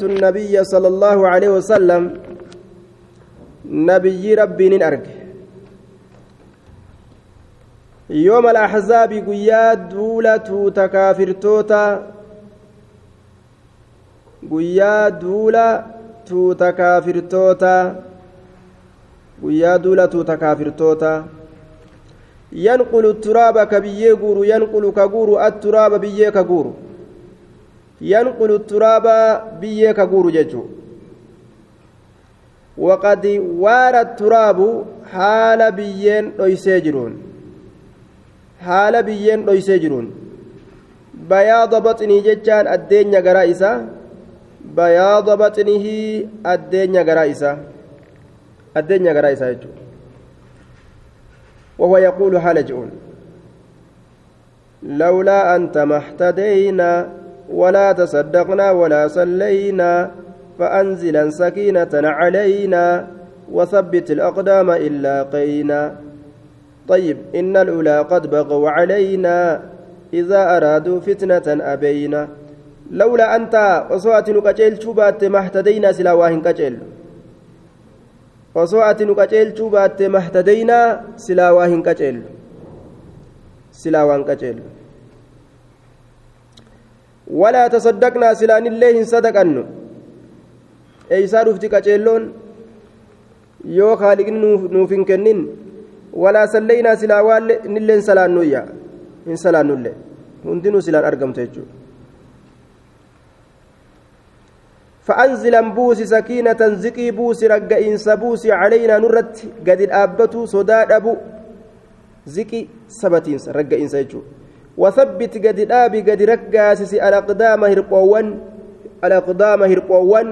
النبي صلى الله عليه وسلم نبي ربي أرك يوم الأحزاب قيا دولة تكافرتوتا قيا دولة تكافرتوتا قيا دولة تكافرتوتا ينقل التراب كبيه ينقل كقور التراب بيه كقور waqad waara turaabu haala biyyeen dhoysee jiruun haala biyyeen dhoysee jiruun bayaada baxinii jechaan addeenya garaa isaa bayaada baxinihii addeenya garaa isaa addeenya garaa isaa jechuudha وهو يقول حال جئون لولا أنت ما اهتدينا ولا تصدقنا ولا صلينا فأنزلا سكينة علينا وثبت الأقدام إلا قينا طيب إن الأولى قد بغوا علينا إذا أرادوا فتنة أبينا. لولا أنت وصوات نكجيل شوبات ما اهتدينا سلا واهن كجيل وصوات نكجيل شوبات ما اهتدينا سلا واهن كجيل سلا واهن ولا تصدقنا سلان الله صدقن أي صارفت كجيلون yoo kaaliqni nuuf hin kennin walaa sallaynaa silaa waan nilleen salaannuyya hin salaannullee hundinuu silaan argamtu jechuudha فأنزلا بوس سكينة زكي بوس رقئنس بوس علينا نرت قد الآبة صداد أبو زكي سبتينس رقئنس يجو وثبت قد الآبي قد رقاسس الأقدام هرقوان الأقدام هرقوان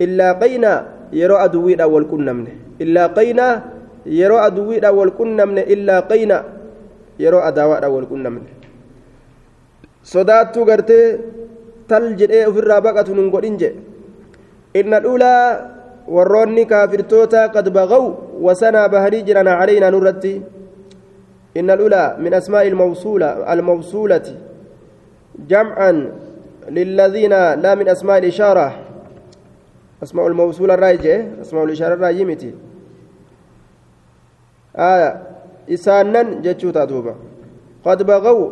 إلا قينا wal qunnamne illaa qaynaa yeroo aduwwiidhaan wal qunnamne illaa qayna yeroo adaawaadhaan wal qunnamne sodaattuu gartee tal jedhee ofirraa baqatu nun godhin jedhe inna dhulaa warroonni kaafirtoota qad baqaw wasanaa baharii jiran calaynaa nurratti inna dhulaa min asmaa'i almawsuulati jam'an lilladhiina laa min asmaa'i ishaara أسماء الموصول الراجع أسماء الإشارة الراجع متي آية إسانن جتشو تاتوبا قد بغوا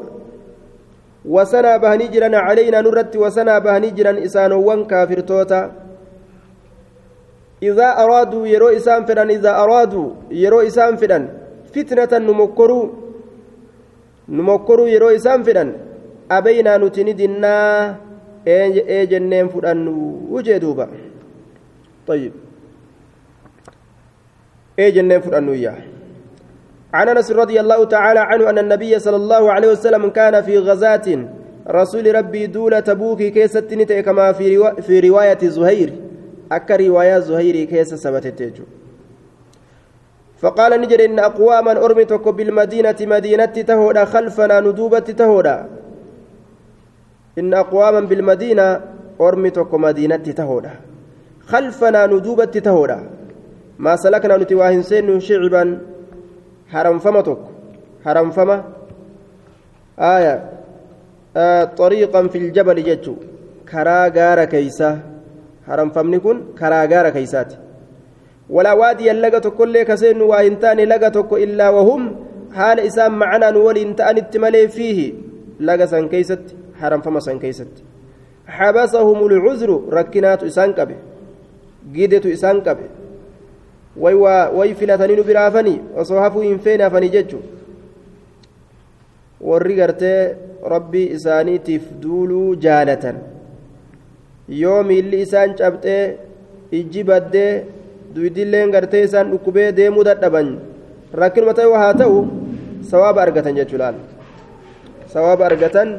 وسنا بهني جران علينا نرت وسنا بهني جران إسانوان كافر توتا. إذا أرادوا يرو إسان فدان إذا أرادوا يرو إسان فدان. فتنة نمكروا نمكروا يرو إسان فدان أبينا نتندنا إيه جنين فدان وجدوبا طيب إيه جنين فرأنوية عن انس رضي الله تعالى عنه ان النبي صلى الله عليه وسلم كان في غزاة رسول ربي دولة تبوك كيسة كما في, روا في رواية زهير أكا رواية زهير كيسة سبتت فقال نجر إن أقواما أرمتك بالمدينة مدينة تهودا خلفنا ندوبة تهودا. إن أقواما بالمدينة أرمتك مدينة تهودا. خلفنا ندوبة تهودا. ما سلكنا نتواهن سين شعبا حرم فمتك حرم فما؟ آية آه طريقا في الجبل جتشو. كرا غار كيسا. حرم فمنكن كرا غار كيسات ولا وادي اللغة كل كسين وإنتان لغة إلا وهم حال إسام معنا نولي إنتان التملي فيه لغة كيست حرم فما سن كيست حبسهم العذر ركنات إسان كبه nu biraa hafanii osoo hafuu hin feene hafanii jechu warri gartee rabbii isaaniitiif duuluu jaalatan yoo miilli isaan cabxee ijji baddee duydilleen gartee isaan dhukkubee deemuu dadhaban rakkinuma ta'e haa ta'u sawaaba argatan jechuu laal sawaaba argatan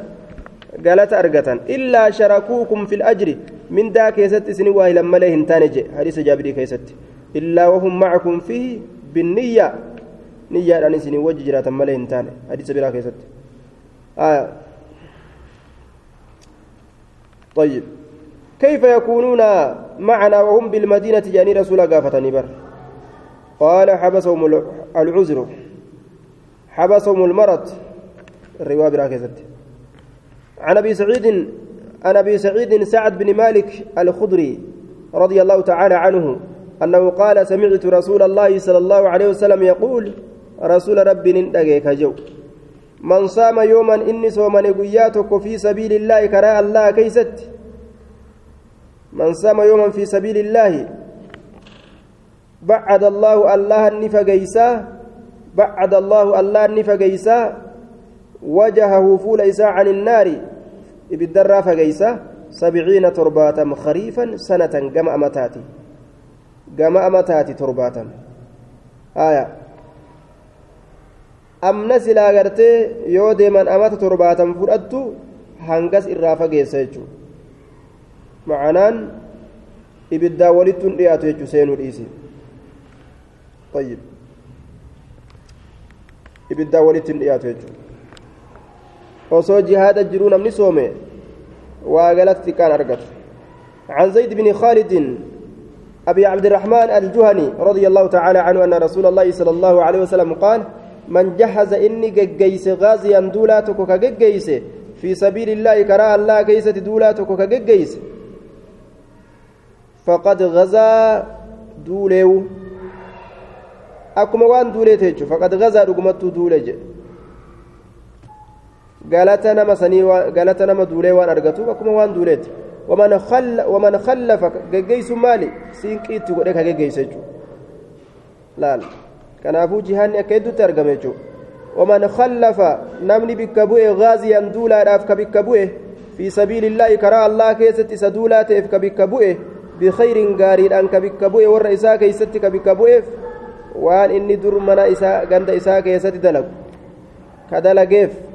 galata argatan illaa sharakuukum fil ajri من دا كيست سني واهلا ملئ هنتانج حديث جابري كيست إلا وهم معكم فيه بالنية نية أن سني وجه جرات ملئ هنتان حديث برا كيست آه. طيب كيف يكونون معنا وهم بالمدينة جاني رسول قافتني بر؟ قال حبسهم العذر. حبسهم المرض. الرواية برا كيست عن أبي سعيد عن أبي سعيد سعد بن مالك الخضري رضي الله تعالى عنه أنه قال سمعت رسول الله صلى الله عليه وسلم يقول رسول ربي نندقيك جو من صام يوما إني صومن قياتك في سبيل الله كراء الله كيست. من صام يوما في سبيل الله بعد الله الله النفقيسا بعد الله الله النفقيسا وجهه فول إساء عن النار ibiddarraa fageysa sabciina torbaatam khariifan sanatan gama amataati gama amataati torbaatam aya amna silaa gartee yoo deeman amata torbaatam fudhattu hangas irraa fageessa jechuu ibiddaa walittun dhiyaatu jechuu seenuu dhiisi طيب. ibiddaa walittin dhiyaatu jechuudha osoo jihaada jiruu namni soome waa galata xiqqaan عن زيد بن خالد أبي عبد الرحمن الجهني رضي الله تعالى عنه أن رسول الله صلى الله عليه وسلم قال من جهز إني جيس غازيا دولاتك كجيس في سبيل الله كراء الله كيسة دولاتك كجيس فقد غزا دوليو أكما وان دوليتيجو فقد غزا رقمت دوليجي galata nama sanii galata nama duulee waan argatuuf akkuma waan duuleeti waman khallafa geggeessu maali siinqiitti godhe ka geggeessa jechuudha laal kanaafuu jihaanni akka hedduutti argame jechuudha waman khallafa namni bikka bu'e gaaziyan duulaadhaaf ka bikka bu'e fi sabiilillaahi karaa allaa keessatti isa duulaa ta'eef ka bikka bu'e bikayrin gaariidhaan ka bikka bu'e warra isaa keessatti ka bikka bu'eef waan inni dur mana isaa ganda isaa keessatti dalagu ka dalageef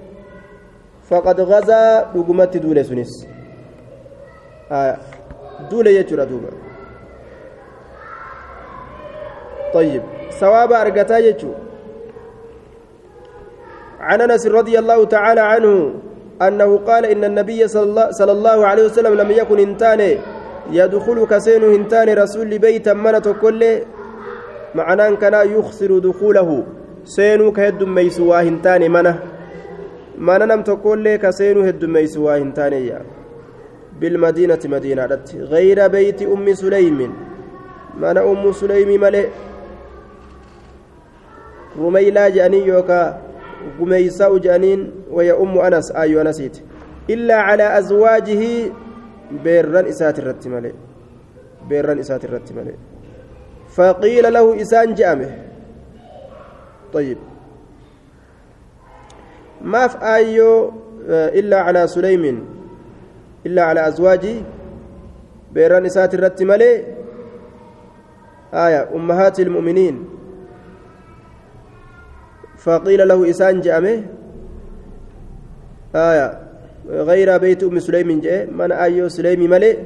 فقد غزا دغمت دولة سنس آه دولة يجرى دوبا طيب ثواب أرقتا يجو عن أنس رضي الله تعالى عنه أنه قال إن النبي صلى الله, عليه وسلم لم يكن انتان يدخل كسين هنتان رسول بيتا منة كل معناه كان يخسر دخوله سينو كهد ميسوا هنتان منه nam tokkollee ka seenuu heddummeeysu waa hin taaneyya bilmadiinati madiinaadhatti gayra beeyti ummi suleymin mana ummu suleymii malee rumeylaa je'anii yookaa gumeeysaa'u je'aniin waya ummu anas aayyu anasiiti illaa calaa azwaajihi beerran isaati irratti malee beerran isaati faqiila lahu isaan je'ame طيب maaf aayyoo illaa calaa suleymin illaa calaa azwaajii beeran isaati irratti malee aya ummahaati ilmu'miniin faqiila lahu isaan je'ame aya غير بيت أم سليم جاء من أيو سليم ملئ؟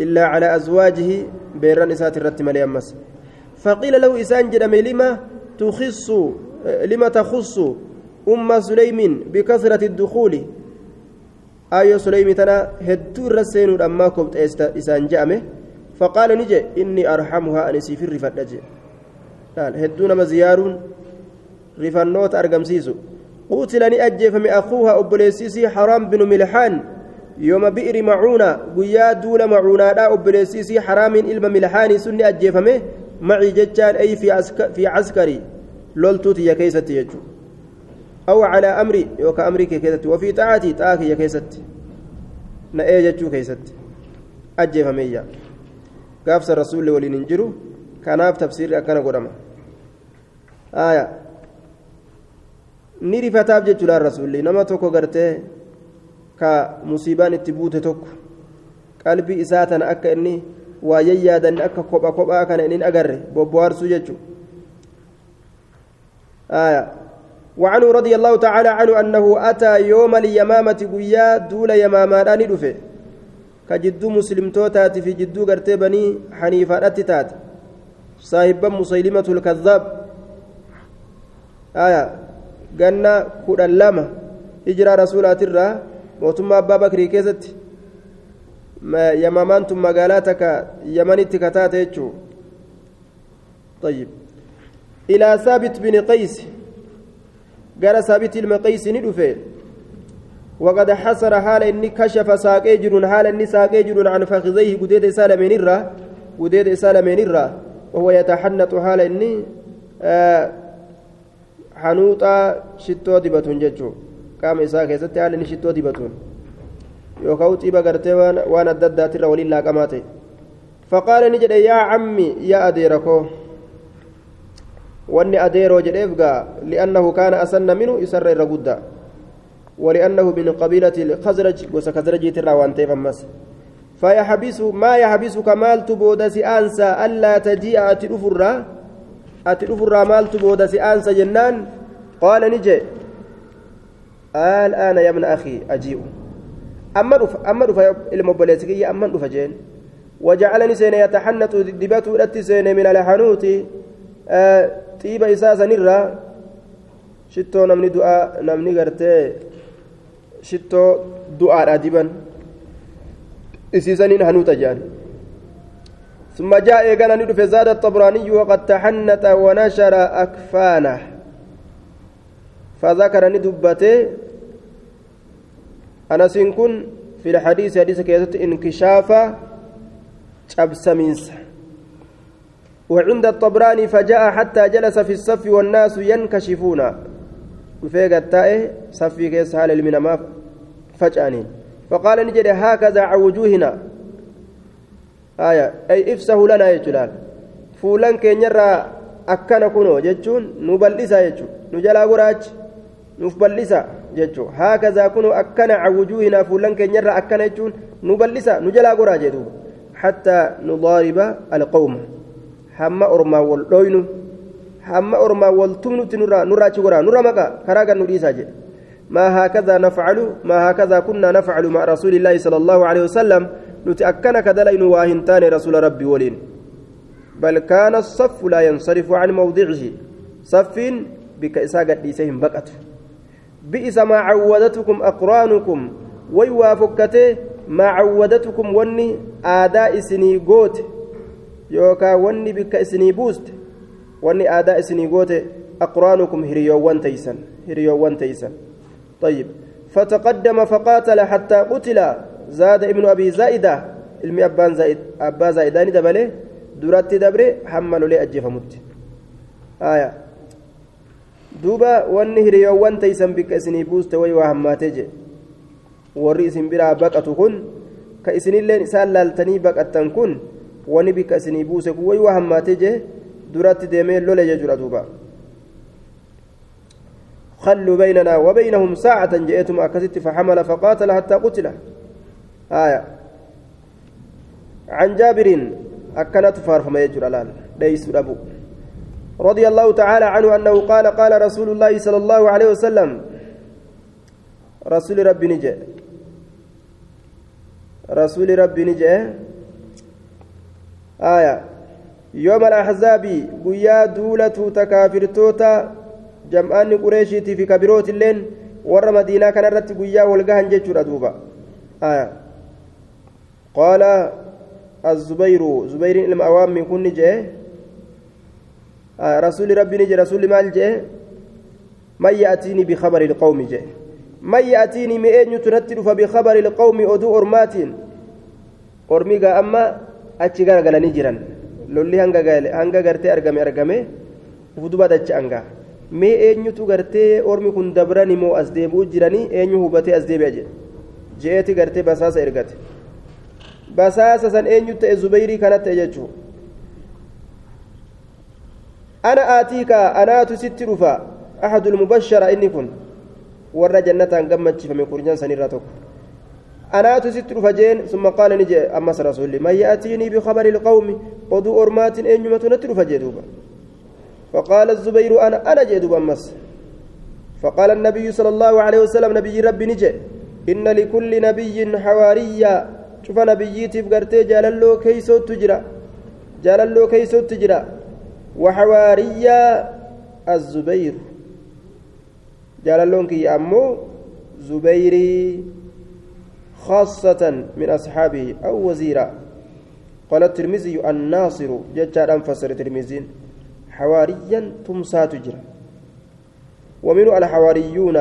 إلا على أزواجه بيران إسات الرت ملئ أمس. فقيل له إسان جرم لما تخص لما تخص أم سليم بكثرة الدخول؟ آية سليم تنا هدو الرسين أما كبت إسان جامه فقال نجي إني أرحمها أن سيفر رفت هدو نما زيار رفنوت أرقم سيسو. قتلني أجفم أخوها أبليسيسي حرام بن ملحان. يوم بئر معونة قيا دول معونة لا أبليسيسي حرام إلما ملحان. سني أجفمه معي جتان أي في, عسك في عسكري. لولتوتي يا كيستي يجو. أو على أمري يوكا أمري كيست وفي طاعتي طاعتي يا كيست نأي كيست أجي فمية قافس الرسول ولين انجرو كاناف تفسير أكنا قدما. آية. Ni rifataaf jechuudha rasuulli nama tokko gartee ka musiibaan itti buute tokko qalbii isaa tana akka inni waa yayyaadan akka kopha kophaa kana inni agarre bobbohaarsuu jechuudha وعنه رضي الله تعالى عنه أنه أتى يوم اليمامة قيا دول يماما ندفه كجدو مسلم توتات في جدو قرتي بني حنيفة أتتات صاحب مسيلمة الكذاب آية قلنا كودا لما إجرى رسولات الرا موتما أبا بكر كيست يمامان ثم مقالاتك يمني كتات طيب إلى ثابت بن قيس قال ثابت المقيس ندفه وقد حصر حال إني كشف ساقي جرون حال إني ساقي جرون عن فخذيه قديد سالمين الرا قديد سالمين الرا وهو يتحنط حال إني آه حنوطا شتو دبتون ججو قام إساء كيست حال إني شتو دبتون يوكاو طيبا قرتي وأنا الددات الرا ولله قماتي فقال نجد يا عمي يا أديركو واني أديرو جديف لأنه كان أسن منه يسر الرقودة ولأنه من قبيلة الخزرج وسكزرج ترى وانتي فمس فيحبس ما يحبسك مال تبودس أنسى ألا تجيء أتلفرا أتلفرا مال تبودس أنسى جنان قال نجي الآن يا ابن أخي أجيء أما رف أما رف المبلغ أما رف جين وجعلني سين يتحنط دبته التي سين من الحنوت آه طيب إساسا نرى شتو نمني دعاء نمني قرتي شتو دعاء أدبا إسيسا حنوت جان ثم جاء إيقانا ندف زاد الطبراني وقد تحنت ونشر أكفانه. فذكر ندبته أنس كن في الحديث حديث كيست انكشافه cabsamiinsa وعند الطبراني فجاء حتى جلس في الصف والناس ينكشفون. وفيق التائه صفي كيس حال المنما فجأني. فقال نجد هكذا عن وجوهنا آية أي افسه لنا يجلال فولان كي نرى أكنا كنو جتشون نبلسا يجو نجلا قراج نفبلسا جتشو هكذا كنو أكنا عن وجوهنا فولان كي نرى أكنا يجون نبلسا نجلا قراج يدوب حتى نضارب القوم حما أرما والدوين حما أرما والتمن نرى نرى شغرا نرى مكا كراغا نريسا ما هكذا نفعل ما هكذا كنا نفعل مع رسول الله صلى الله عليه وسلم نتأكن كدلين واهنتان رسول ربي ولين بل كان الصف لا ينصرف عن موضعه صف بك إساقت ليسهم بقت بئس ما عودتكم أقرانكم ويوافكته maa cawwadatukum wanni aadaa isinii goote yookaan wanni bikka isinii buuste wanni aadaa isinii goote aqraanukum hiriyoowwan taysan hiriyoowwan taysan طيب فتقدم فقاتل حتى قتل زاد ابن أبي زائدة ilmi abbaan abbaa zaa'idaani dabalee duratti dabre hamma lolee ajjeefamutti aya duuba wanni hiriyoowwan taysan bikka isinii buuste way waa hammaatee jedhe warri isin biraa baqatu kun ka isinilleen isaan laaltanii baqattan kun wani bikka isinii buuse kun wayii waa hammaatee jee duratti deemee lole jechuudha duuba خلوا بيننا وبينهم ساعة جئتم أكست فحمل فقاتل حتى قتل آية. عن جابر أكنت فارفما يجر الآن. ليس أبو. رضي الله تعالى عنه أنه قال قال رسول الله صلى الله عليه وسلم رسول ربي نجي رسول ربي نجي آية. يوم الأحزاب قيا دولة تكافرتوتا جمعان قريشيتي في كبيروت اللين ور مدينة كان رت قيا والقهن جيتشور آية. قال الزبير زبير المأوام من كن نجي آه رسول ربي نجي رسول مال جي من يأتيني بخبر القوم جي من يأتيني مئين يتنتر فبخبر القوم أدو أرمات أرميقا أما أتشي غرغلني جيران lolli hanga gartee argame argame fuduba dacha anga mee eenyutu gartee ormi kun dabrani moo as deebi'u jiranii eenyu hubatee as deebi'a jedhe je'eeti gartee basaasa ergate basaasa san eenyu ta'e zubeyrii kanatti ta'e jechuu ana aatiika anaatu sitti dhufa ahadul mubashara inni kun warra jannataan gammachifame kurnyan sanirraa tokko anaatu sitti dhufa jeen summa qaala ni jee ammas rasuulli man ya'tiinii bikhabari ilqawmi oduu ormaatiin eenyumatu natti dhufa jee duuba فقال الزبير أنا أنا جئت بأمس فقال النبي صلى الله عليه وسلم نبي ربي نجي إن لكل نبي حواريا شوف نبيتي فقرتي جاللو كيسو تجرى. جاللو كيسو تجرى. وحواريا الزبير. جاللون كي أمو زبيري خاصة من أصحابه أو وزيرا. قال الترمذي الناصر ججار أنفسر الترمذي. حواريا تمسى تجرى. ومن الحواريون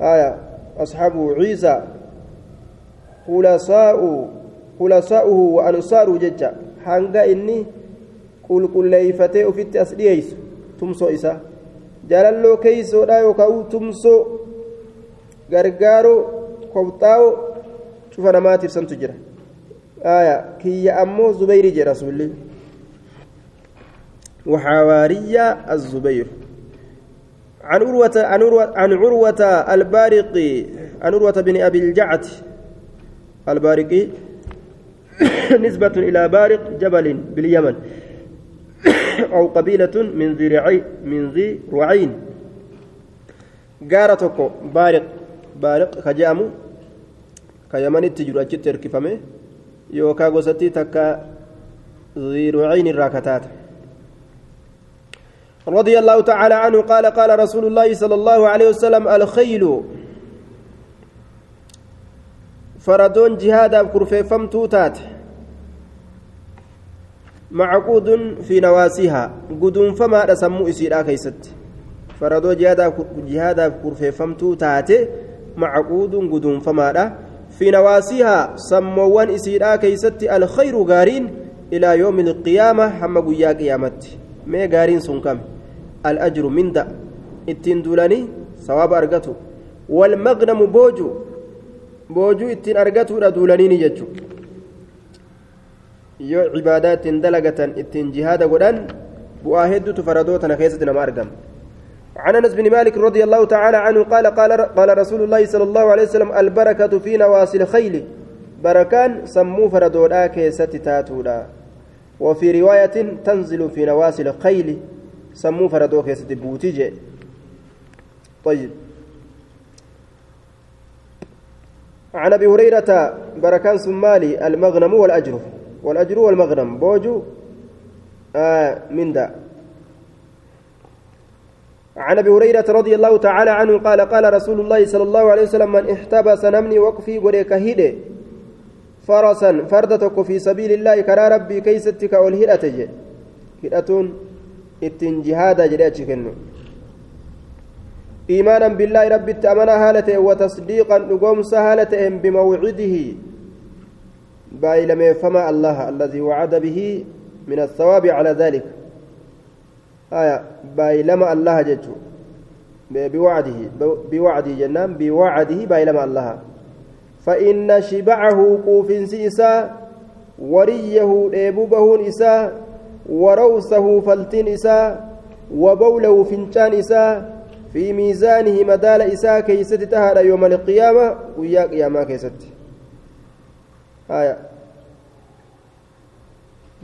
آية أصحاب عيسى. خلصاء خلصاؤه وأنصاره ججا hanga inni qulqulleeyfatee ofitti as dhiyeeysu tumsoo isaa jaalalloo keeysoodha yookaan tumsoo gargaaroo kobxaa'oo cufa namaatiif santu jira kiyya ammoo zubeyri jedha rasuulli وحوارية الزبير عن عروة عن عروة, عن عروة البارقي عن عروة بن أبي الجعد البارقي نسبة إلى بارق جبل باليمن أو قبيلة من ذي رعي من ذي رعين. قارتك بارق. بارق خجامو كيمن التجر أجت تركفمه يوكا غوستي تكا ذي رعين الراكتات. رضي الله تعالى عنه قال قال رسول الله صلى الله عليه وسلم الخيل faradoon jihaadaaf kurfeeffamtuu taate macquudun fi nawaasihaa guduunfamaadha sammuu isiidhaa keeysatti faradoo jihaadaaf kurfeeffamtuu taate macquudun guduunfamaadha fi nawaasihaa sammoowwan isiidhaa keeysatti alkhayru gaariin ilaa yoomi ilqiyaama hamma guyyaa qiyaamatti mee gaariin sun kame alajru minda ittiin duulanii sawaaba argatu walmagnamu booju boojuu ittiin argatuudha duulaniini jechuudha yoo cibaadaa ittiin dalagatan ittiin jihaada godhan bu'aa hedduutu faradootana keessatti nama argama عن أنس بن مالك رضي الله تعالى عنه قال قال قال رسول الله صلى الله عليه وسلم البركة في نواصي الخيل بركان سمو فردودا كيست تاتودا. وفي رواية تنزل في نواصي الخيل سمو فردو كيست بوتيجي. طيب. عن أبي هريرة بركان سمالي المغنم والأجر. والأجر والمغنم. بوجو آه من دا. عن أبي هريرة رضي الله تعالى عنه قال قال رسول الله صلى الله عليه وسلم من احتبس نمني وقفي وريك هيده فرسا فردتك في سبيل الله كرا ربي كيستك والهدأة هدأة إتن جهادا جريتش إيمانا بالله ربي تأمنا هالته وتصديقا نقوم سهالته بموعده. بايلمي فما الله الذي وعد به من الثواب على ذلك. آية بايلما الله جدته بوعده بوعده جنان بوعده بايلما الله. فإن شبعه قوف سيسا وريه ديبوبه إسا وروسه فلتين إسا وبوله فنشان إسا في ميزانه مدال إساء كيست تهر يوم القيامة ويا قيامة كيست آية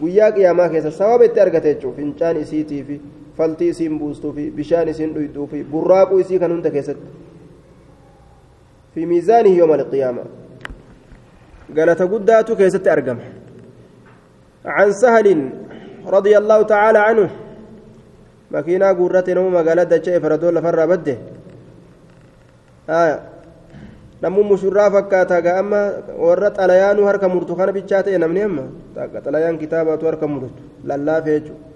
guyyaa qiyaamaa keessa sababa itti argate jechuun fincaan isiitii fi faltii isiin buustuu fi bishaan isiin dhuyxuu fi burraaquu isii kan hunda keessatti fi miizaanihi yooma alqiyaama galata guddaatu keessatti argama عن سهل رضي الله تعالى عنه makiinaa guurratti nama magaalaa dacha'e faradoo lafarraa badde namni mushurraa fakkaata gaa amma warra xalayaanuu harka murtu kana bichaa ta'e namni amma xalayaan kitaabaatu harka murtu lallaafee jechuudha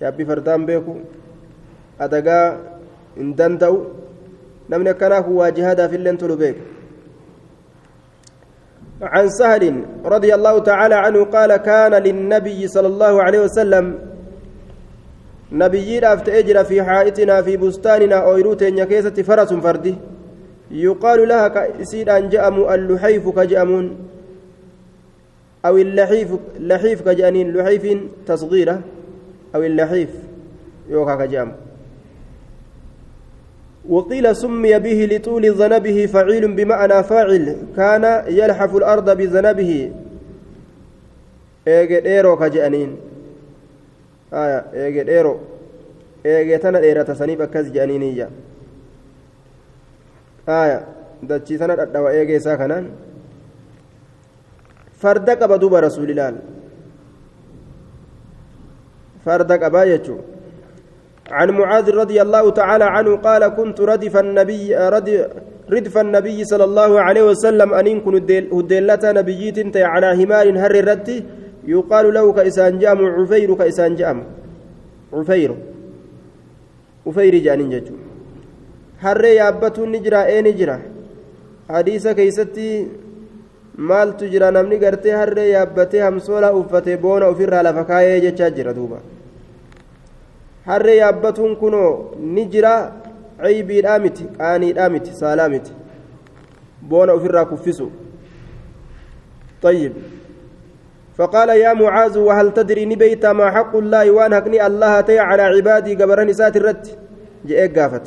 yaabbii fardaan beeku adagaa hin danda'u namni akkanaa kun waa jihaadaaf illee tolu beeka عن سهل رضي الله تعالى عنه قال كان للنبي صلى الله عليه وسلم fi bustaaninaa ooyiruu teenya keessatti farasun fardi yuqaalu laha ka isiidhaan je'amu alluxayfu ka je'amuun aw illaxiif laxiif ka je'aniin luxayfiin tasgiira aw illaxiif yookaa ka je'amu وقيل سمي به لطول ذنبه فعيل بمعنى فاعل كان يلحف الأرض بذنبه إيجي كجأنين aya eege dheero eegee tana dheerata saniif akkas jedhaniiniyya aya dachii tana dhadhawa eegee isaa kanaan farda qaba duba rasuulilaal farda qabaa jechuu عن معاذ رضي الله تعالى عنه قال كنت ردف النبي ردف النبي صلى الله عليه وسلم أن كن هدلة نبييت على همار هر الرد يقال له كإسان جام عفير كإسان جام عفير عفير جانين ججو harree yaabbatuu ni jira ee ni jira hadiisa keeysatti maaltu jira namni gartee harree yaabbatee hamsoola uffate boona ofirraa lafa kaayee jechaa jira duuba harree yaabbatuun kunoo ni jira caybiidhaa miti qaaniidhaa miti saalaa miti boona ofirraa kuffisu طيب فقال يا معاذ وهل تدري نبيت ما حق الله وان حقني الله تي على عبادي قبرني سات الرد جاء قافت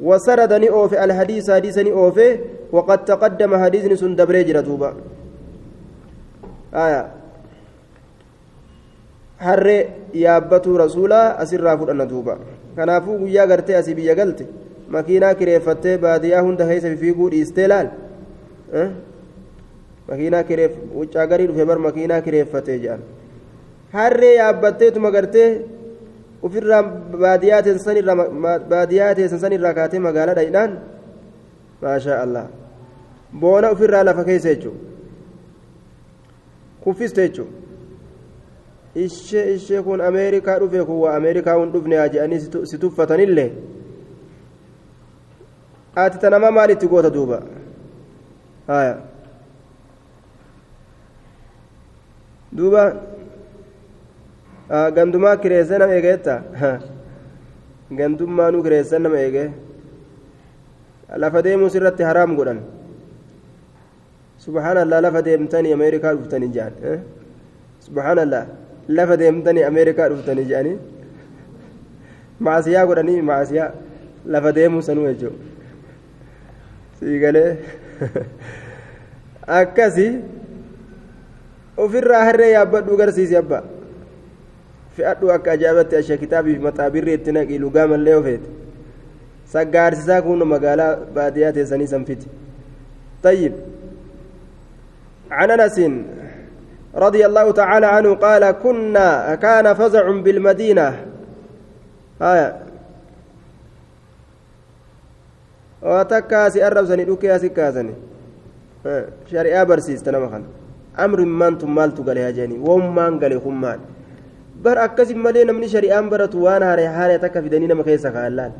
وسردني أوفي الحديث حديثني أوفي وقد تقدم حديث سن دبريج ردوبا آية harree yaabbatuu rasuulaa asirraa fudhanna duuba kanaafuu guyyaa gartee asii biyya galte makiinaa kireeffattee baadiyyaa hunda keessa fiiguu dhiistee laal makiinaa kireef wuccaa garii dhufe bar makiinaa kireeffatee jedhan. Harree yaabbatteetuma gartee ofirraa baadiyyaa teessan sanirraa kaatee magaalaa dhayidhaan maashaa allah boona ofirraa lafa keessa jechuudha kuffiste jechuudha ishee ishee kun ameerikaa dhufe kun waa ameerikaa hun dhufne haa si tuffatanillee ati tanamaa maalitti goota duuba? Haya duuba gandumaa kireessee nama eegeetta gandummaanuu kireessee nama eegee lafa deemuus irratti haraam godhan subhaanallah lafa deemtanii ameerikaa dhuftanii jedhan subhaanallah lafa deemtanii ameerikaa dhuftanii jedhanii maasiyaa godhanii maasiyaa lafa deemuu sanuu jechuudha sii galee akkasi ofirraa harree yaabbadhuu garsiisi abba fe'adhu akka ajaa'ibatti ashee kitaabii fi maxaabirri itti naqii lugaa mallee ofeete saggaarsisaa kun magaalaa baadiyyaa teessanii sanfiti طيب عن انس رضي الله تعالى عنه قال كنا كان فزع بالمدينة آية وتكاسي أرب سني دوكي سكاسني شريعة برسيس تنمخن أمر من تمال تقالي هجاني ومان قالي خمان بر أكسي ملي نمني شريعة برت وأنا هاري هاري تكا في دنينا مكيسا خالان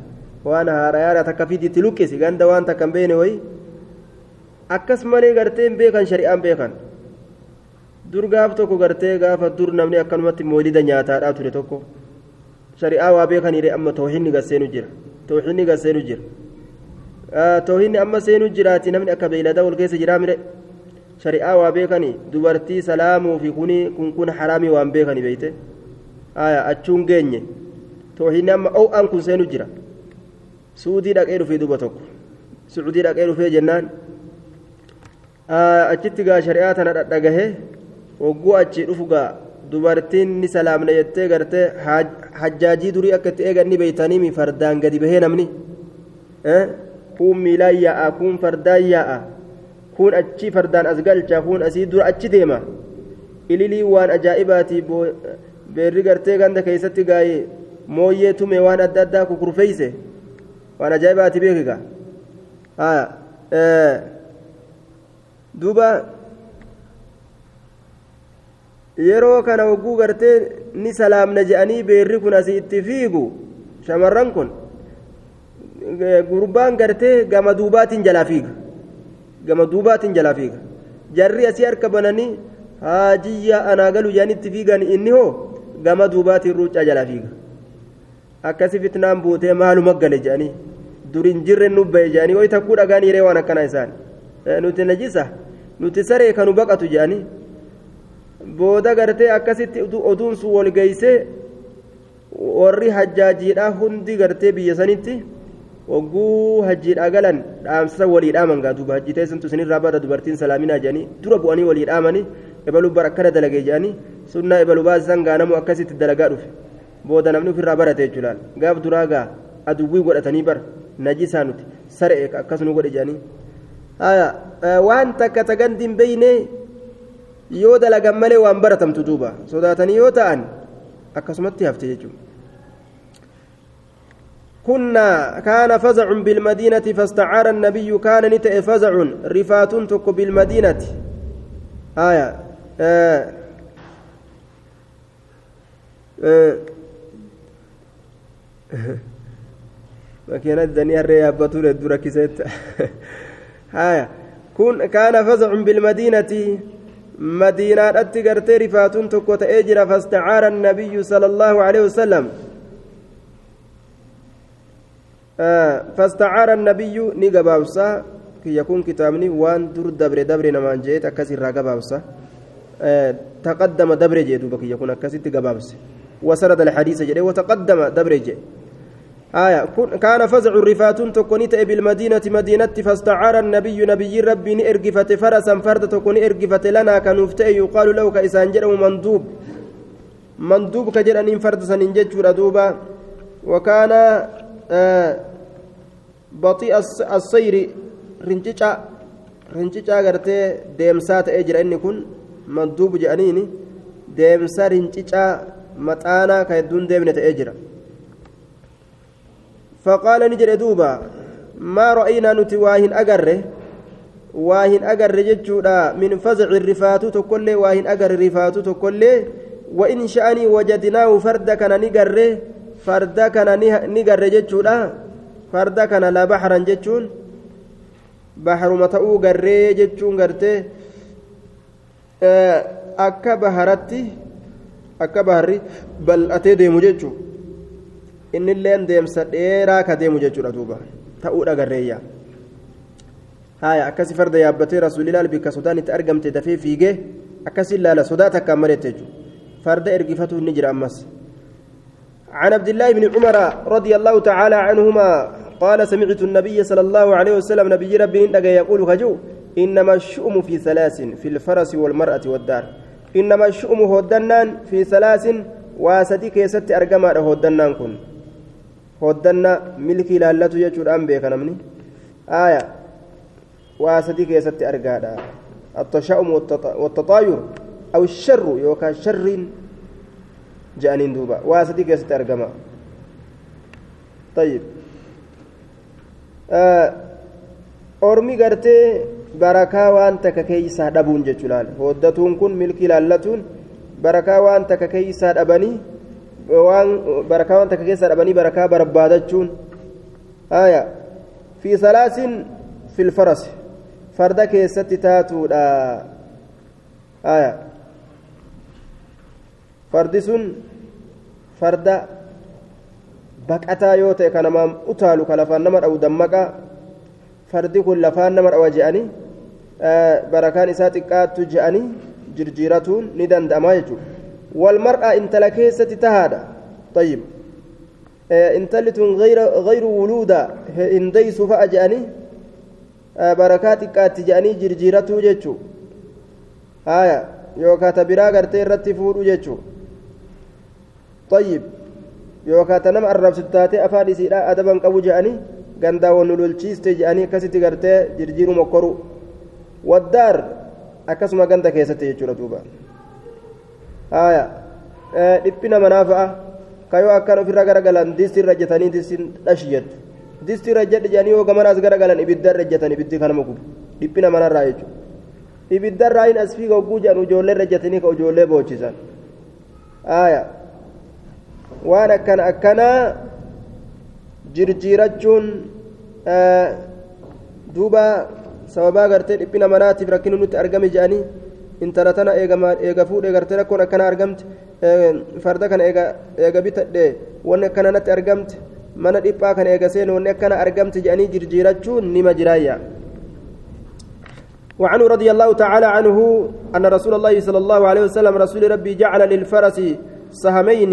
وأنا هاري هاري تكا في دي تلوكي سيغان دوان تكا بيني وي أكس ملي غرتين بيكن شريعة بيكن dur gaaf tokko gartee gaafa dur namni akkanumatti moolida nyaataadhaa ture tokko shari'aa waa beekaniire amma toohinni gasseenu jira toohinni gasseenu jira toohinni amma seenu jiraati namni akka beeyladaa wal keessa jiraa mire shari'aa waa beekanii? Dubartii salaamuu fi kuni kun kun haraamii waan beekanii beeyte? Aya achuun geenye. Toohinni amma o'aan kun seenu jira. Suudii dhaqee dhufee duba tokko. Suudii dhaqee dhufee jennaan. Achitti gaa shari'aa tana dhadhagahee hogguu achi dhufu gaa dubartiin ni salaamna jettee gartee hajjaajii durii akka itti eeganni beeytaniimi fardaan gadi bahee namni? Kuun miilaan yaa'a kuun fardaan yaa'a kuun achi fardaan as galcha kuun asii dura achi deema ililii waan ajaa'ibaati beerri gartee ganda keessatti gaa'ee mooyyee tume waan adda addaa kukurfeeyse waan ajaa'ibaati beekiga duuba yeroo kana hogguu gartee ni salaamna je'anii beerri kun asii itti fiigu shamarran kun gurbaan gartee gama duubaatiin jalaa fiiga gama duubaatiin jalaa fiiga. Jarri asii harka bananii haajiyyaa anaa galu jedhanii itti fiigan inni hoo? gama duubaatiin ruuccaa jalaa fiiga. Akkasi fitnaan buutee maaluma gale jedhanii durin jirre nubba'e jedhanii ho'i takkuu dhagaan hiree waan akkanaa isaan? Nuti najisa nuti saree kanu baqatu? jedhanii booda gartee akkasitti oduun sun wal geeyse warri hajjaajiidha hundi gartee biyya sanitti wagguu hajjiidha galan dhaamsisa walii dhaaman gaa duuba hajji teessantu isinirraa bada dubartiin salaaminaa jedhanii dura bu'anii walii dhaamanii ebaluu bar akkana dalagee jedhanii sunnaa ebaluu baasisan gaanamu akkasitti dalagaa dhufe booda namni ofirraa barate jechuudhaan gaaf duraa gaa aduwwii godhatanii bar najisaa nuti saree akkasuma godhe jedhanii waan takka tagandi hin beeynee yoo dalagan malee waan baratamtu duuba sodaatanii yoo ta'an akkasumatti hafte jechuudha كنا كان فزع بالمدينة فاستعار النبي كان نتأ فزع رفات تك بالمدينة آية آه آه مكينة الدنيا الدرة كيست haya kun kaana fasacun bilmadiinati madiinaadhatti gartee rifaatuun tokko ta'ee jira fastacaara annabiyyu sala allaahu aleyhi wasalam ni gabaabsa kiyya kun kitaabni waan dur dabre dabre namaan jeet akkas irraa gabaabsa taqaddama dabre jee duuba kiyya kun akkasitti gabaabse وسرد الحديث جدي وتقدم دبرج آية كان فزع الرفاتون تكونيت بالمدينة مدينة فاستعار النبي نبي ربي نرجفت فرسا فرد تكوني ارجفت لنا كنفتئ يقال له كإسان جرم مندوب. مندوب كجر أن فرد سننجج وكان آه بطيء السير رنجيشا رنجيشا غرتي ديمسات اجر اني كن مندوب جانيني ديمسا رنجيشا maxaanaa ka hedduun deemne ta'ee jira faqaala ni jedhe duuba maa ra'aynaa nuti waa hin agarre waa hin agarre jechuudha min fazaci rifaatu tokkollee waa hin agarre rifaatu tokkollee وإن شأني وجدناه فرد كان نجره فرد كان نجره جتشودا فرد كان لا بحرا جتشون بحر متأو جري جتشون جرتي أكا بحرتي akka baharri bal'atee deemu jechuun innilleen deemsa dheeraa ka deemu jechuudha duuba ta'uudha garreeyya haaya akkasi farda yaabbatee rasuulilaal bikka sodaan itti argamte dafee fiigee akkasi laala sodaa takkaan maleette jechuudha farda ergifatu ni jira ammas عن عبد الله بن عمر رضي الله تعالى عنهما قال سمعت النبي صلى الله عليه وسلم نبي ربي يقول خجو إنما الشؤم في ثلاث في الفرس والمرأة والدار. إنما الشؤم هودنان في ثلاث واسدي كيست أرقما هودنان كن. هودنا ملكي لألتو يجور أنبي كنمني آية. واسدي كيست أرقادا التشاؤم والتطاير أو الشر يوكا شر جانين دوبا. واسدي كيست أرقما طيب. آه أرمي قرتي barakaa waan takka keeysaa dhabuun jechuu laal hoddatuun kun milkii laallatuun barakaa waan takka keeysaa dhabanii waan barakaa waan takka keessaa dhabanii barakaa barbaadachuun haya fi salaasin fil faras farda keessatti taatuudha haya fardi sun farda baqataa yoo ta'e ka namaan utaalu ka lafaan nama dha'u dammaqa fardi kun lafaan nama dhawa je'anii barakaan isaa xiqqaattu je'anii jirjiiratuun ni danda'ama jechuudha walmar'aa intala keessatti tahaadha tayyib intalli tun gayru wuluuda hin deysu fa'a je'anii barakaa xiqqaatti je'anii jirjiiratuu jechuu haya yookaan ta biraa gartee irratti fuudhu jechuu tayyib yookaan ta nama arrabsitu taatee afaan isiidhaa adaban qabu je'anii gandaa wannu lolchiiste je'anii akkasitti gartee jirjiiru mokkoru waddaar akkasuma ganda keessatti jechuudha duuba haya dhiphina manaa fa'a kayoo akkan ofirra garagalan disti irra jetanii distiin dhashi jettu disti irra jedhe jedhanii yoo gamanaas garagalan ibidda irra jetan ibiddi kanama gubu dhiphina manarraa jechuudha ibidda irraa hin as fiiga hogguu jedhan ijoollee irra jetanii ka ijoollee boochisan haya waan akkana akkanaa jirjiirachuun duuba sababaa gartee dhiphina manaatiif rakkina nutti argame jedhanii intala tana eega fuudhee gartee rakkoon akkana argamte farda kana eega bitadhe wanni akkana natti argamte mana dhiphaa kana eega seene wanni akkana argamte jedhanii jirjiirachuun nima jiraayya وعنه رضي الله تعالى عنه أن رسول الله صلى الله عليه وسلم رسول ربي جعل للفرس سهمين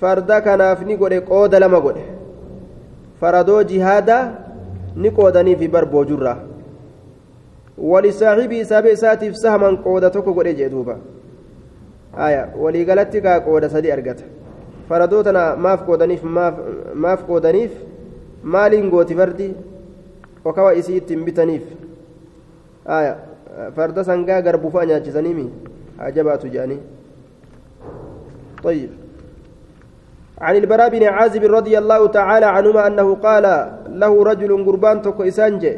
فردا كان أفني قد قود لما قد فردو جهادا نقودني في بربو جرة ولصاحبي سابع ساتف سهما قودة تكو قد جدوبا آية ولي قالت قودة سدي أرقت فردوتنا ماف قودنيف ماف ماف قودنيف مالين قوتي فردي وكوا إسيت بتنيف آية فرد سنقا قربو فانيا جزنيمي عجبات جاني طيب عن البراء بن عازب رضي الله تعالى عنهما أنه قال له رجل قربان تكو إسانجي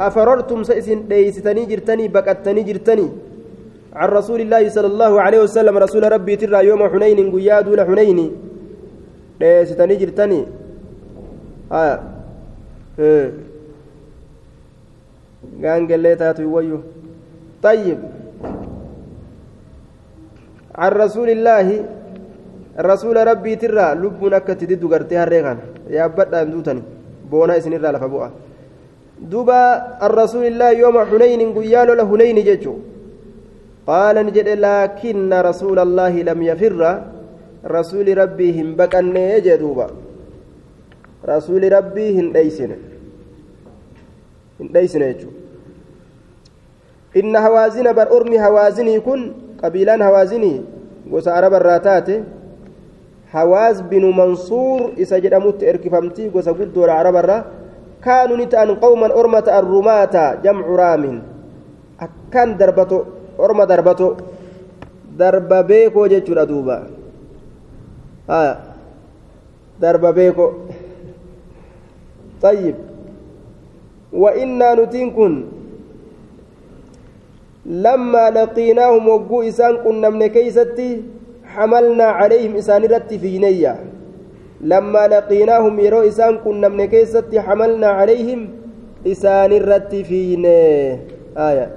أفررتم سئسن ليستني جرتني بكتني جرتني عن رسول الله صلى الله عليه وسلم رسول ربي ترى يوم حنين قياد لحنين ليستني جرتني آه. آه. gaangellee taatu wayyu طيب عن رسول الله rasuula rabbiitirraa lubbuun akka itti diddu gartee harree kana yaabbadhaan duutani boonaa isinirraa lafa bu'a. Duuba arrasuulillaa yooma hunaynin guyyaa lola hunayni jechuu qaala ni jedhe laakinna rasuula allaahi lam yafirra rasuuli rabbii hin baqannee jee duuba. Rasuuli rabbii hin dheysine hin dheysine jechuu inna hawaazina bar ormi hawaazinii kun qabiilaan hawaazinii gosa arabarraa taate binu mansuur isa jedhamutti erkifamtii gosa guddoodha araba irraa kaanuu ni ta'an qawman orma ta'an rumaata jamcu raamin akkan darbato orma darbato darba beekoo jechuudha duuba darba beekoo طيب وإنا نتين كن لما لقيناهم وقو إسان كنا من كيستي حملنا عليهم إسان في نية. لما لقيناهم يرو إسان كنا من كيستي حملنا عليهم إسان رت في آية.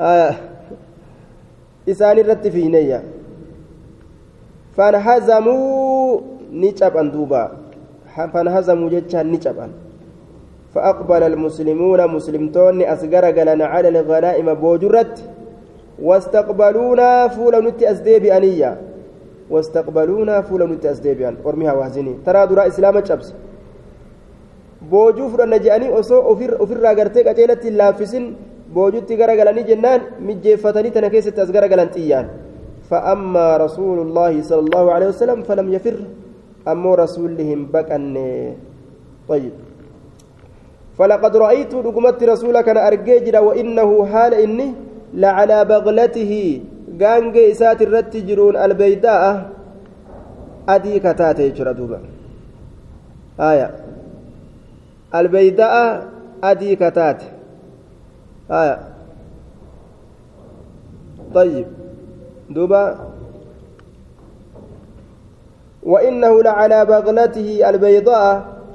آية. إسان رت في نية. فانهزموا نجبا دوبا. فانهزموا جتشا نجبا فأقبل المسلمون مسلمتون أسقر قلنا على الغنائم بوجرت. واستقبلونا فولا نتي أسديب أنية. واستقبلونا فولا نتي أسديب أن أرميها وهزني ترى درا إسلام شبس boojuu fudhanna je'anii osoo ofirraa gartee qaceelatti hin laaffisin boojutti garagalanii jennaan mijjeeffatanii tana keessatti as garagalan xiyyaan فأما رسول الله صلى الله عليه وسلم فلم يفر. أما رسولهم بكن طيب. فلقد رأيت رقمت رسولك أنا أرجيجر وإنه حال إني لعلى بغلته. غانج إسات الرت جرون البيداء. أدي كتاتي جردوبا آية. البيداء أدي كتات آية. طيب. دوبا. وإنه لعلى بغلته البيضاء.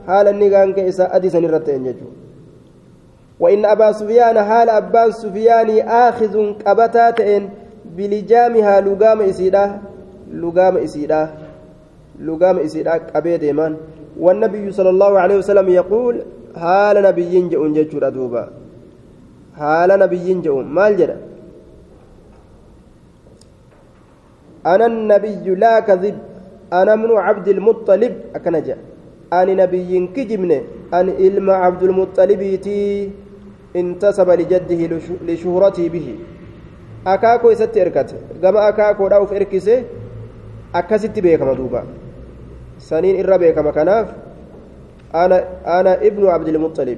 حال النغان كيسا أدي سنرتين يجو. وإن أبا سفيان حال أبان سفيان آخذ قبتاتين بلجامها لقام إسيدا لقام إسيدا لقام إسيدا قبيت إيمان. والنبي صلى الله عليه وسلم يقول حال نبي جئون جيتشورا دوبا حال نبي جئون مال جرى أنا النبي لا كذب أنا من عبد المطلب. أكنجا. أنا نبي كجمني أن إلما عبد المطلب تي. انتسب لجده لشهرته به. إركت. كما أكاكو راوف إركسه أكست بيكما دوبا. سنين إرى بيكما كناف. أنا أنا ابن عبد المطلب.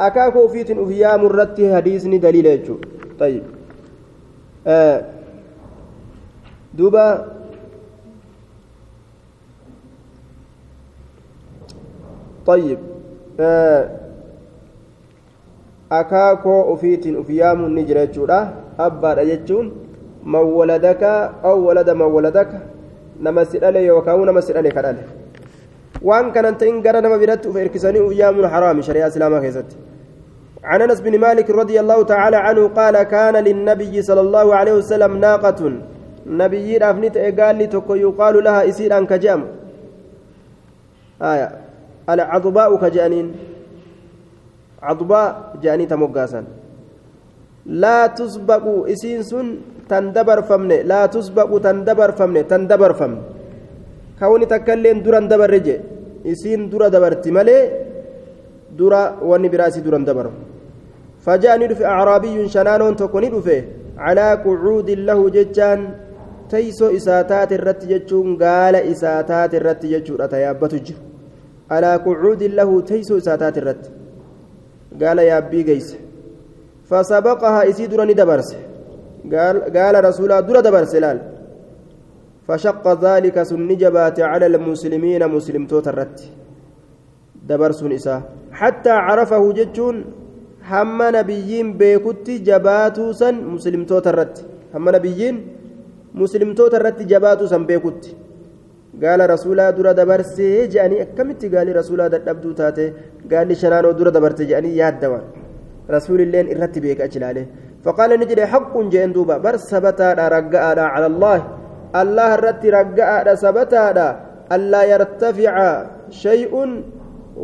أكاكو فيت أفيا مرتي حديثني دليل يجو. طيب. آه. دوبا. طيب. آه. Akaakoo ufiitiin ufiyaamuun ni jira jechuudha abbaadha jechuun man waladaka aw walada man waladaka nama si dhale yookaan nama si dhale ka dhale waan kanan ta'in gara nama biratti uf erkisanii ufiyaamuun haraami shari'aa islaamaa keessatti عن انس بن مالك رضي الله تعالى عنه قال كان للنبي صلى الله عليه وسلم ناقة نبي افنت قال يقال لها اسير ان كجام آية العضباء كجانين عضباء جاني تموغاسا لا تسبق إسين سن تندبر فمن لا تسبق تندبر فمن تندبر فمن. كوني تكلم دران دبر رجي إسين درا دبرتي مالي درا وني براسي دران دبر فجاءني في أعرابي شنانون تكوني دفه على قعود له ججان. تيسو إساتات الرت جچون قال إساتات الرت جچون اتيابتو جر على قعود له تيسو إساتات الرت. قال يا أبي قيس فسبقها إسي درني دبرس قال قال رسول در دبرس لال فشق ذلك سن جبات على المسلمين مسلم توترت دبرس نساء حتى عرفه جتون هم نبيين بيكت جباتو سن مسلم توترت هم نبيين مسلم توترت جباتو سن بيكت قال رسولا درا دبرسي جاني كمتي قال رسولا دبدو تاتي قال لي شنانو درا دبرت جاني ياد دوان رسول الله إرتي بيك أجلاله فقال نجد حق جين دوبا بر سبتا رقاء على الله الله الرتي رقاء سبتا ألا يرتفع شيء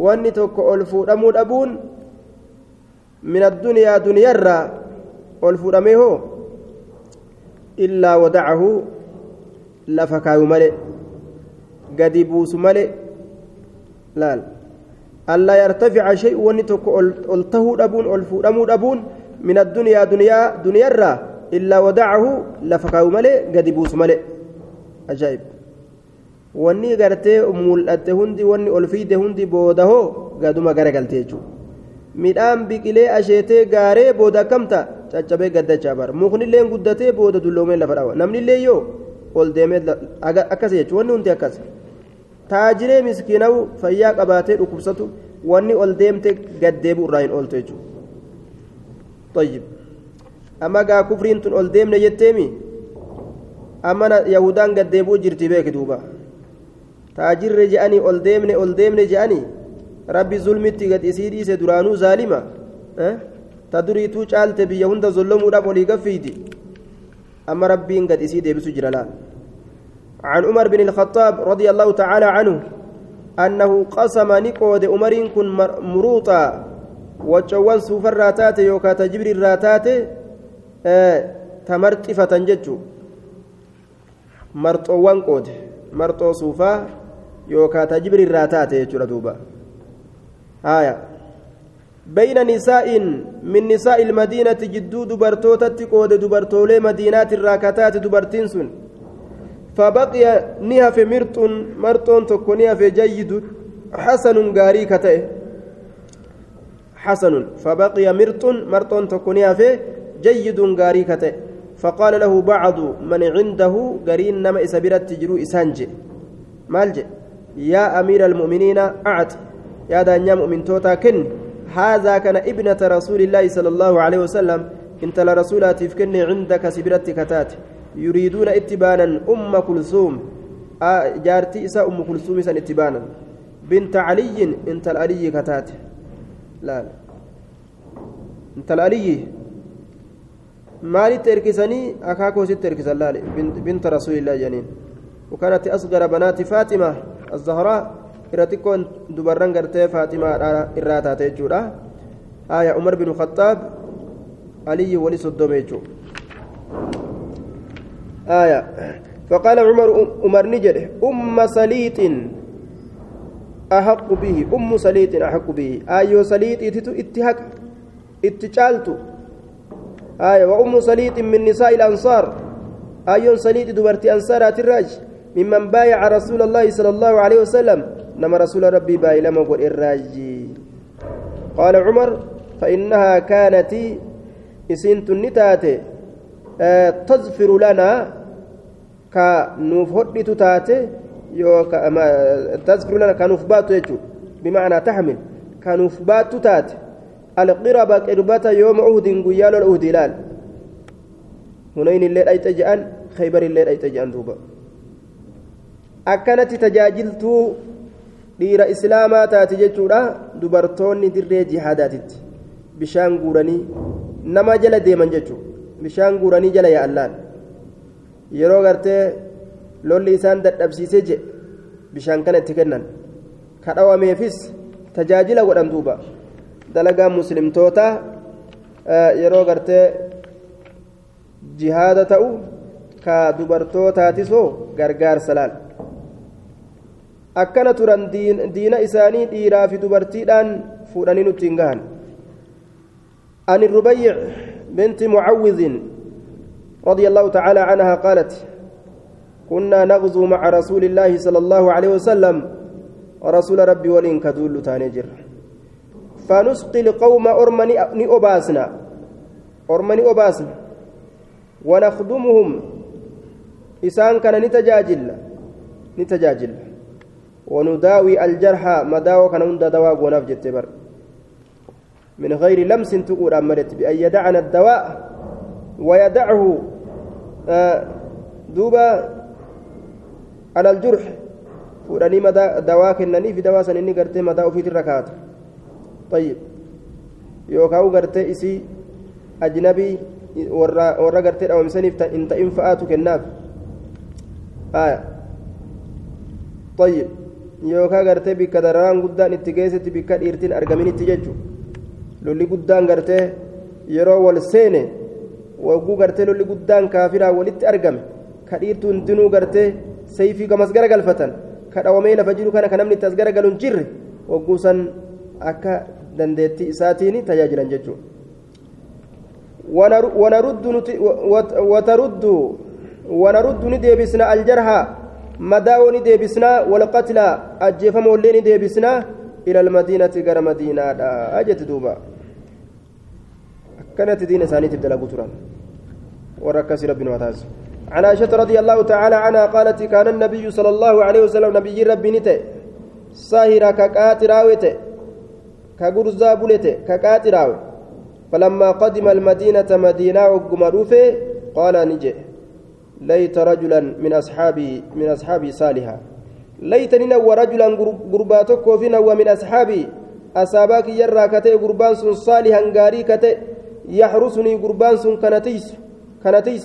ونتك ألفو أمود أبون من الدنيا دنيا الرّ ألفو أميه إلا ودعه لفكايو ملئ قد بوس ملئ laal allaa yartafica shay wanni tokko ol tahuu dhabuun ol fuudhamuu dhabuun min addunyaa duniyaa duniyaarraa illaa wadacahu lafa kaayu malee gadi buusu malee ajaa'ib wanni gartee mul'atte hundi wanni ol fiide hundi boodahoo gaduma garagaltee jechuudha midhaan biqilee asheetee gaaree booda akkamta caccabee gaddachaa bara muknillee guddatee booda dulloomee lafa dhawa namnillee yoo ol deemee akkas jechuudha wanni hundi akkas. Taajiree miskiinawu fayyaa qabaatee dhukkubsatu wanni ol deemte gaddeebu irraa hin ooltu jechuudha amma gaa kufriin tun ol deemne jetteemi amma yahudaan gaddeebuu jirti beeki duuba taajirre je'anii ol deemne ol deemne je'anii rabbi zulmitti gad isii dhiise duraanuu zaalima ta duriituu caalte biyya hunda zollomuudhaaf olii gaffiiti amma rabbiin gad isii deebisu jira laal عن عمر بن الخطاب رضي الله تعالى عنه أنه قسم نقود عمر كن مروطا وجوان سوف الراتات يوكا تجبر الراتات آه تمرتفة ججو. مرطوان قود مرطو سوفا يوكا تجبر الراتات يجو دوبا. آية. بين نساء من نساء المدينة جدو دبرتوتة قود دبرتولي مدينات الراكتات دبرتين سن. فبقي نهف مرط مرطون تكو نهف جيد حسن غاري كتئ. حسن فبقي مرط مرطون تكو نهف جيد غاري كتئ. فقال له بعض من عنده غرين نما إسابيرت تجرو إسانجي. مالجي يا أمير المؤمنين أعت. يا دانيا مؤمن توتا كن. هذا كان ابنة رسول الله صلى الله عليه وسلم. انت لرسولاتي فكني عندك سبرت كتات. يريدون اتبانا أم كلثوم. آه جارتي إساء أم كلثوم سن اتبانا بنت علي انت الألي كتات. لا. انت الألي. مالي تركسني أكاكو ست تركسن لا بنت رسول الله جنين وكانت أصغر بنات فاطمة الزهراء. إرتكون دبران قرتي فاطمة إراتا تيجورا. آية عمر بن الخطاب. علي ولي صدوم يجو. آية. فقال عمر عمر نجد أم سليط أحق به أم سليط أحق به. آيو سليط اتهك اتشالت آية. وأم سليط من نساء الأنصار. آيون سليط دبرتي أنصارات الراج ممن بايع رسول الله صلى الله عليه وسلم. نما رسول ربي باي لما قل الراجي قال عمر فإنها كانت إسنت النتاتي آه تزفر لنا كنوف هدت تاتي تزفر لنا كنوف باتو يجو بمعنى تحمل كنوف باتو تاتي القربة قربة يوم عهد قيال العهد لال هنين الليل أي تجأن خيبر الليل أي تجأن دوبا akkanatti tajaajiltuu dhiira islaamaa taate jechuudha dubartoonni dirree jihaadaatitti bishaan guuranii nama jala deeman jechuudha bishaan guuranii jala yaa'allaan yeroo gartee lolli isaan dadhabsiisee jedhe bishaan kana itti kennan kadhawameefis tajaajila godhan duuba dalagaa muslimtootaa yeroo gartee jihaada ta'u ka dubartootaatisoo gargaarsa laal. akkana turan diina isaanii dhiiraa fi dubartiidhaan fuudhanii nutti hin gahan عن الربيع بنت معوذ رضي الله تعالى عنها قالت كنا نغزو مع رسول الله صلى الله عليه وسلم ورسول ربي ولين كدول تانجر فنسقي القوم أرمني أباسنا أرمني أباسنا ونخدمهم. إسان كان نتجاجل نتجاجل. ونداوي الجرحى مداوى كان هند دواء ونف جتبر من غير لمس تقول أمرت بأن يدعنا الدواء ويدعه duuba alal jurx fuudhanii madaa dawaa kennanii fi dawaa san inni gartee madaa ofiitirra kaa'atu tayyib. Yookaan gartee isii ajnabii warra gartee dhaawamsaniif hin ta'in fa'aatu kennaaf tayyib. Yookaan gartee bikka dararaan guddaan itti geessetti bikka dhiirtiin argaminitti jechuudha lolli guddaan gartee yeroo wal seene. Wagguu gartee lolli guddaan kaafiraa walitti argame ka dhiirtuu hundinuu gartee sayfii gamas garagalfatan ka dhawamee lafa jiru kana ka namni itti as garagalu hin jirre wagguu san akka dandeettii isaatiin tajaajilan jechuudha. ونرد نديبسنا الجرحى مداو نديبسنا والقتلى أجفم ولي نديبسنا إلى المدينة غير مدينة أجت دوبا كانت دين ثانية تبدأ قطرا وركز ربنا وتعالى عن عائشة رضي الله تعالى عنها قالت كان النبي صلى الله عليه وسلم نبي ربي نتي ساهرة كقاتراوته كغرزا بولته. كقاتراوه فلما قدم المدينة مدينة وقمروفه قال نجي ليت رجلا من أصحابي من أصحابي صالحا. ليتني نوى رجلا قرباتك وفينا ومن أصحابي. أصابك يرى كتئ قربان صالحا قاري كتئ. يحرسني قربان كنتيس. كنتيس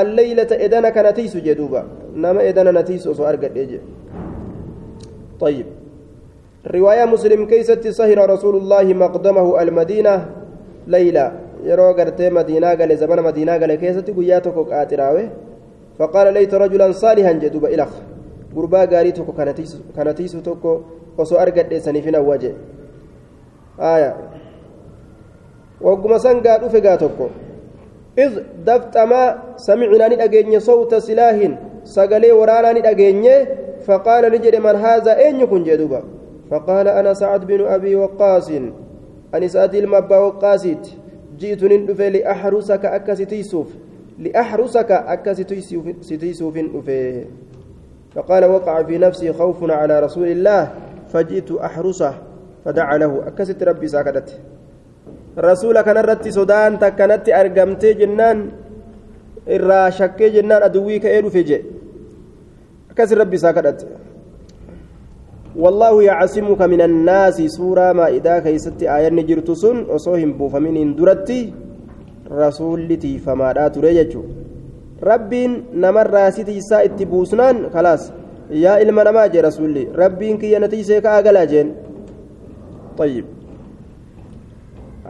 الليلة إدانا كنتيس جدوبا نما إدانا نتيس وصو أرقد طيب رواية مسلم كيست سهر رسول الله مقدمه المدينة ليلى yeroo gartee madiinaa gale zamana madiinaa gale keessatti guyyaa tokko qaaxiraawe faqaala layta rajulan saalihan jedhuba ilaq gurbaa gaarii tokko kanatiisu tokko osoo argadheessaniif hin awwaje aya wagguma san gaa ni dhageenye sawta silaahin sagalee waraanaa ni dhageenye faqaala ni jedhe man haazaa eenyu kun jedhuba faqaala ana sacad binu abii waqaasin ani sa'atii ilma abbaa waqaasiiti جئت ندف لأحرسك أكستيسوف لأحرسك أكستيسوف نفه فقال وقع في نفسي خوف على رسول الله فجئت أحرسه فدعا له أكست ربي ساكدت رسولك نرت سودان تكنت أرقمت جنان إرى شك جنان أدويك إيرو فجئ أكست ربي ساكدت والله يعصمك من الناس سورة ما إذا كيست آية نجرت سن وصوهم بوفمين اندرتي رسولتي فما لا تريجو ربين نمر راسيتي سائت بوسنان خلاص. يا إلما نما جي رسولي. ربين كي ينتيسي كأغلا جين طيب.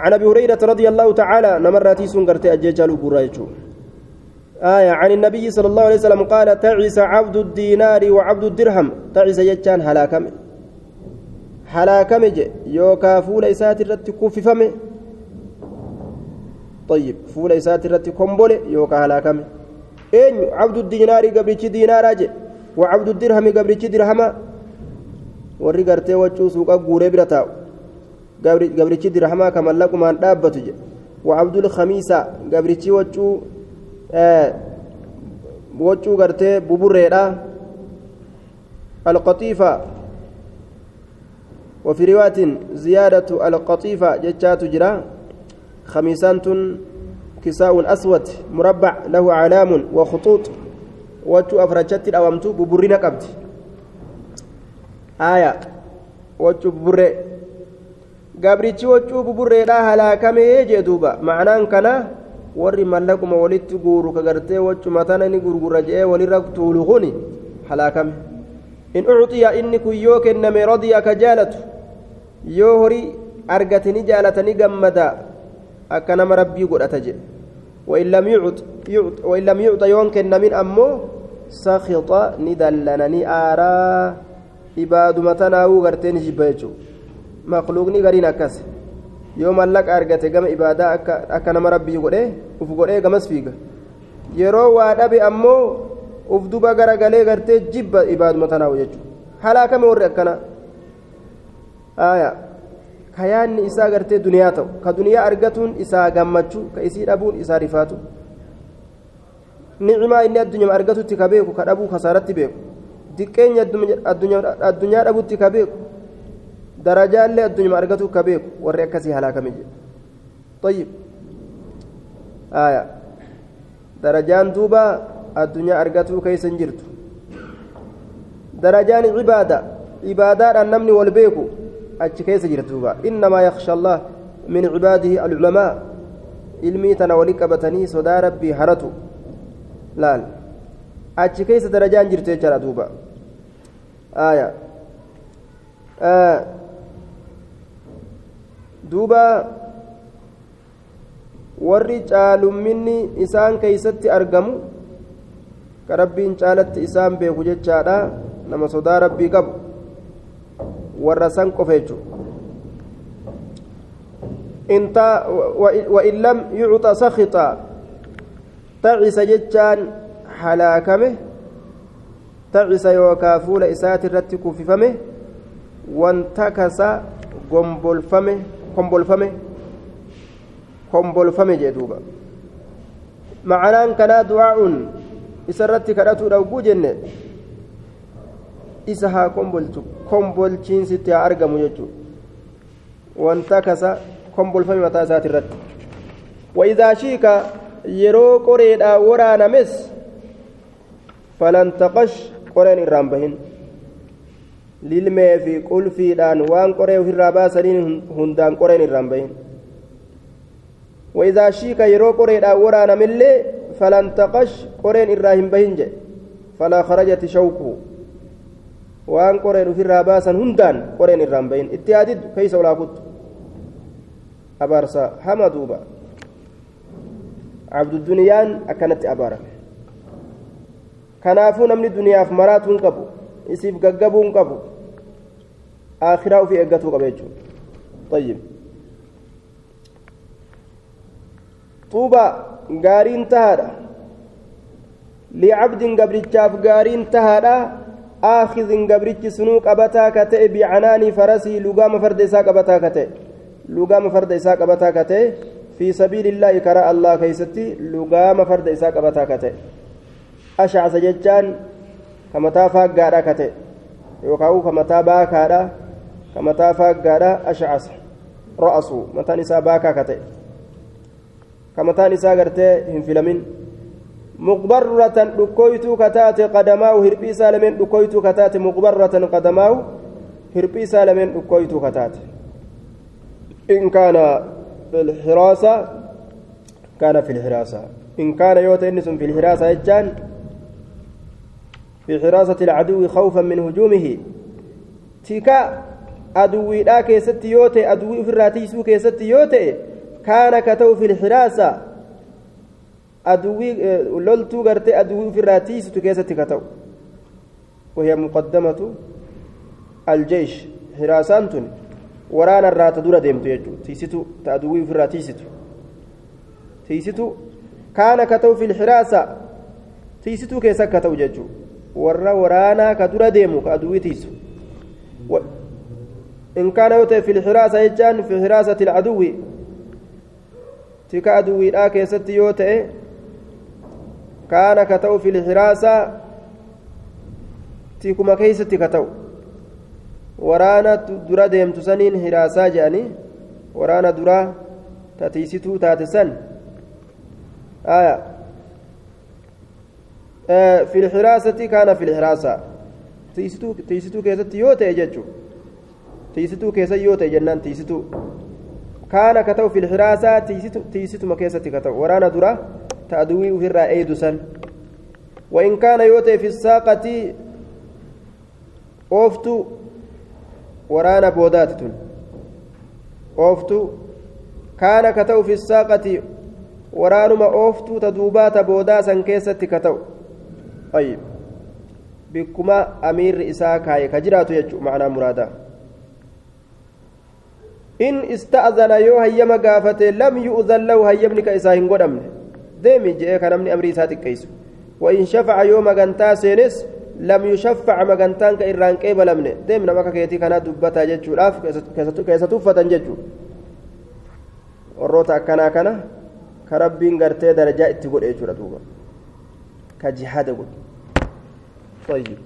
عن أبي هريرة رضي الله تعالى نمراتي سنقرتي أجيجالو قرايجو آية عن النبي صلى الله عليه وسلم قال تعس عبد الدينار وعبد الدرهم. تعس يجان هلاكم. هلاكم يوكا فول إسات الرت كففم طيب فول إسات الرت كمبول يوكا هلاكم إن عبد الدينار قبل دينار أجي وعبد الدرهم قبل درهم suuqa guuree bira taa'u gabrichi dirhamaa kamallaqumaan dhaabbatu je wacabdul khamiisa gabrichi wachuu boccuu gartee buburreedha alqaxiifa وفي رواية زيادة القطيفة جتات جرا خميسان كساء أسود مربع له علام وخطوط وجو أفرجت الأوامت ببرنا قبت آية وجو ببر gabrichi waccuu buburreedhaa halaakamee jee duuba ma'anaan kana warri mallaquma walitti guuru ka gartee waccuma tana ni gurgura je'ee walirra tuulu kuni halaakame in ucxiya inni kun yoo kenname radiya ka jaalatu yoo horii argate ni jaalata ni gammada akka nama rabbii godhata jedhe وإن لم يعط يوم كن من أمه سخط ندلنني آرا إباد متنا وغرتين جبيتشو maqluuqni gariin akkas. Yoo mallaqa argate gama ibaadaa akka nama rabbii godhe uf godhee gamas fiiga. Yeroo waa dhabe ammoo uf duba garagalee gartee jibba ibaaduma tanaa'u jechuudha. Halaakame warri akkana. Aayaa ka yaanni isaa gartee duniyaa ta'u ka duniyaa argatuun isaa gammachuu ka isii dhabuun isaa rifaatu. Nicimaa inni addunyaa argatutti ka beeku ka dhabuu kasaaratti beeku. Diqqeenya addunyaa dhabutti ka beeku. Darajaallee addunyaa argatu ka beeku warri akkasii halaakame jedhu طيب. آية. درجان دوبا الدنيا أرقته كيس جرت درجان عبادة. عبادة النمن والبيكو. أتش كيس جرت دوبا إنما يخشى الله من عباده العلماء. علمي تناولي قبتني صدا ربي هرتو. laal achi keessa darajaan jirtu jechaadha duuba aya duuba warri caalumminni isaan keeysatti argamu ka rabbiin caalatti isaan beeku jechaadha nama sodaa rabbii qabu warra san qofa jechu وإن لم يعط سخطا تعس جتان حلاكمه تعس يوكا فول إسات الرت كففمه وانتكس قنبلفمه قنبلفمه قنبلفمه جدوبا معناه كان دعاء إسرت كراتو لو جنة isa haa kombolchu kombolchiinsitti haa argamu jechuudha wanta kasa kombolfame mataa isaati irratti waidaa shiika yeroo qoreedhaa waraanames falan taqash qoreen irraan bahin lilmee fi qulfiidhaan waan qoree ofirraa baasaniin hundaan qoreen irraan bahin waidaa shiika yeroo qoreedhaa waraanamillee falan taqash qoreen irraa hin bahin jedhe falaa kharajati shawkuhu waan qoreen ofirraa baasan hundaan qoreen irraan bahin itti yaadiddu keeysa olaa kuttu abaarsa hama duuba abdudduniyaan akkanatti abaarame kanaafuu namni duniyaaf maraatuu hin qabu isiif ufii eeggatuu qaba jechuudha طيب. طوبى غارين تهادا لعبد قبرتشاف غارين تهادا آخذ قبرتش سنو قبتا كتئ بعنان فرسي لقام فرد إسا قبتا كتئ. لقام فرد إسا قبتا كتئ. في سبيل الله كرأ الله كيستي لقام فرد إسا قبتا كتئ. أشعث ججان كمتا فاقادا كتئ. يوكاو كمتا باكادا كمتا فاقادا أشعث رأسه متى نساء باكا كتئ كمتا نساء قرتئ هنفلمين مقبرة دكويتو كتات قدماه هربي سالمين دكويتو كتات مقبرة قدماه هربي سالمين دكويتو كتات إن كان في الحراسة كان في الحراسة إن كان يوتنس في الحراسة يجان في حراسة العدو خوفا من هجومه تيكا أدوي لا كيست يوتي أدوي في الراتيسو كيست يوتي كان كتو في الحراسة aduwii loltuu gartee aduwii ofirraa tiisitu keessatti ka ta'u. وهي مقدمة الجيش حراسان تن ورانا الرات دورة ديمتو يجو تيستو تأدوي في الرات تيستو تيستو كان كتو في الحراسة تيستو كيسا كتو ججو ورا ورانا كدورة ديمو كأدوي تيسو و... إن كان يوتي في الحراسة يجان في حراسة العدو. تيكا أدوي لا كيست يوتي. كان كتو في الحراسة تيكما كيست كتو. ورانا درا ديمت سنين حراسة جاني. ورانا درا تتيستو تاتسن. آية. آه في الحراسة كان في الحراسة. تيستو تيستو كيست يوتي ججو تيستو كيست يوتي جنان تيستو كان كتو في الحراسة تيستو تيستو ما كيست كتو ورانا درا تأدوي وفرا أيدسا وإن كان يوتي في الساقة أوفتو ورانا بودات أوفتو كان كتو في الساقة ورانما أوفتو تدوبات بوداسا كيست كتو طيب بكما أمير إساكاي كجرات يجو معنا مرادا إن استأذن يو هيما قافته لم يؤذن له هيمنك إساهن قدمنه deemi je'ee kan namni amrii isaa xiqqeessu وإن شفع يوم مغنتا سينس لم يشفع مغنتان كإران قيب لمن ديم نما كيتي كان دبتا ججو. لاف كيستو فتن ججو warroota akkanaa kana ka rabbiin gartee darajaa itti godhe jechuudha duuba ka jihaada godhe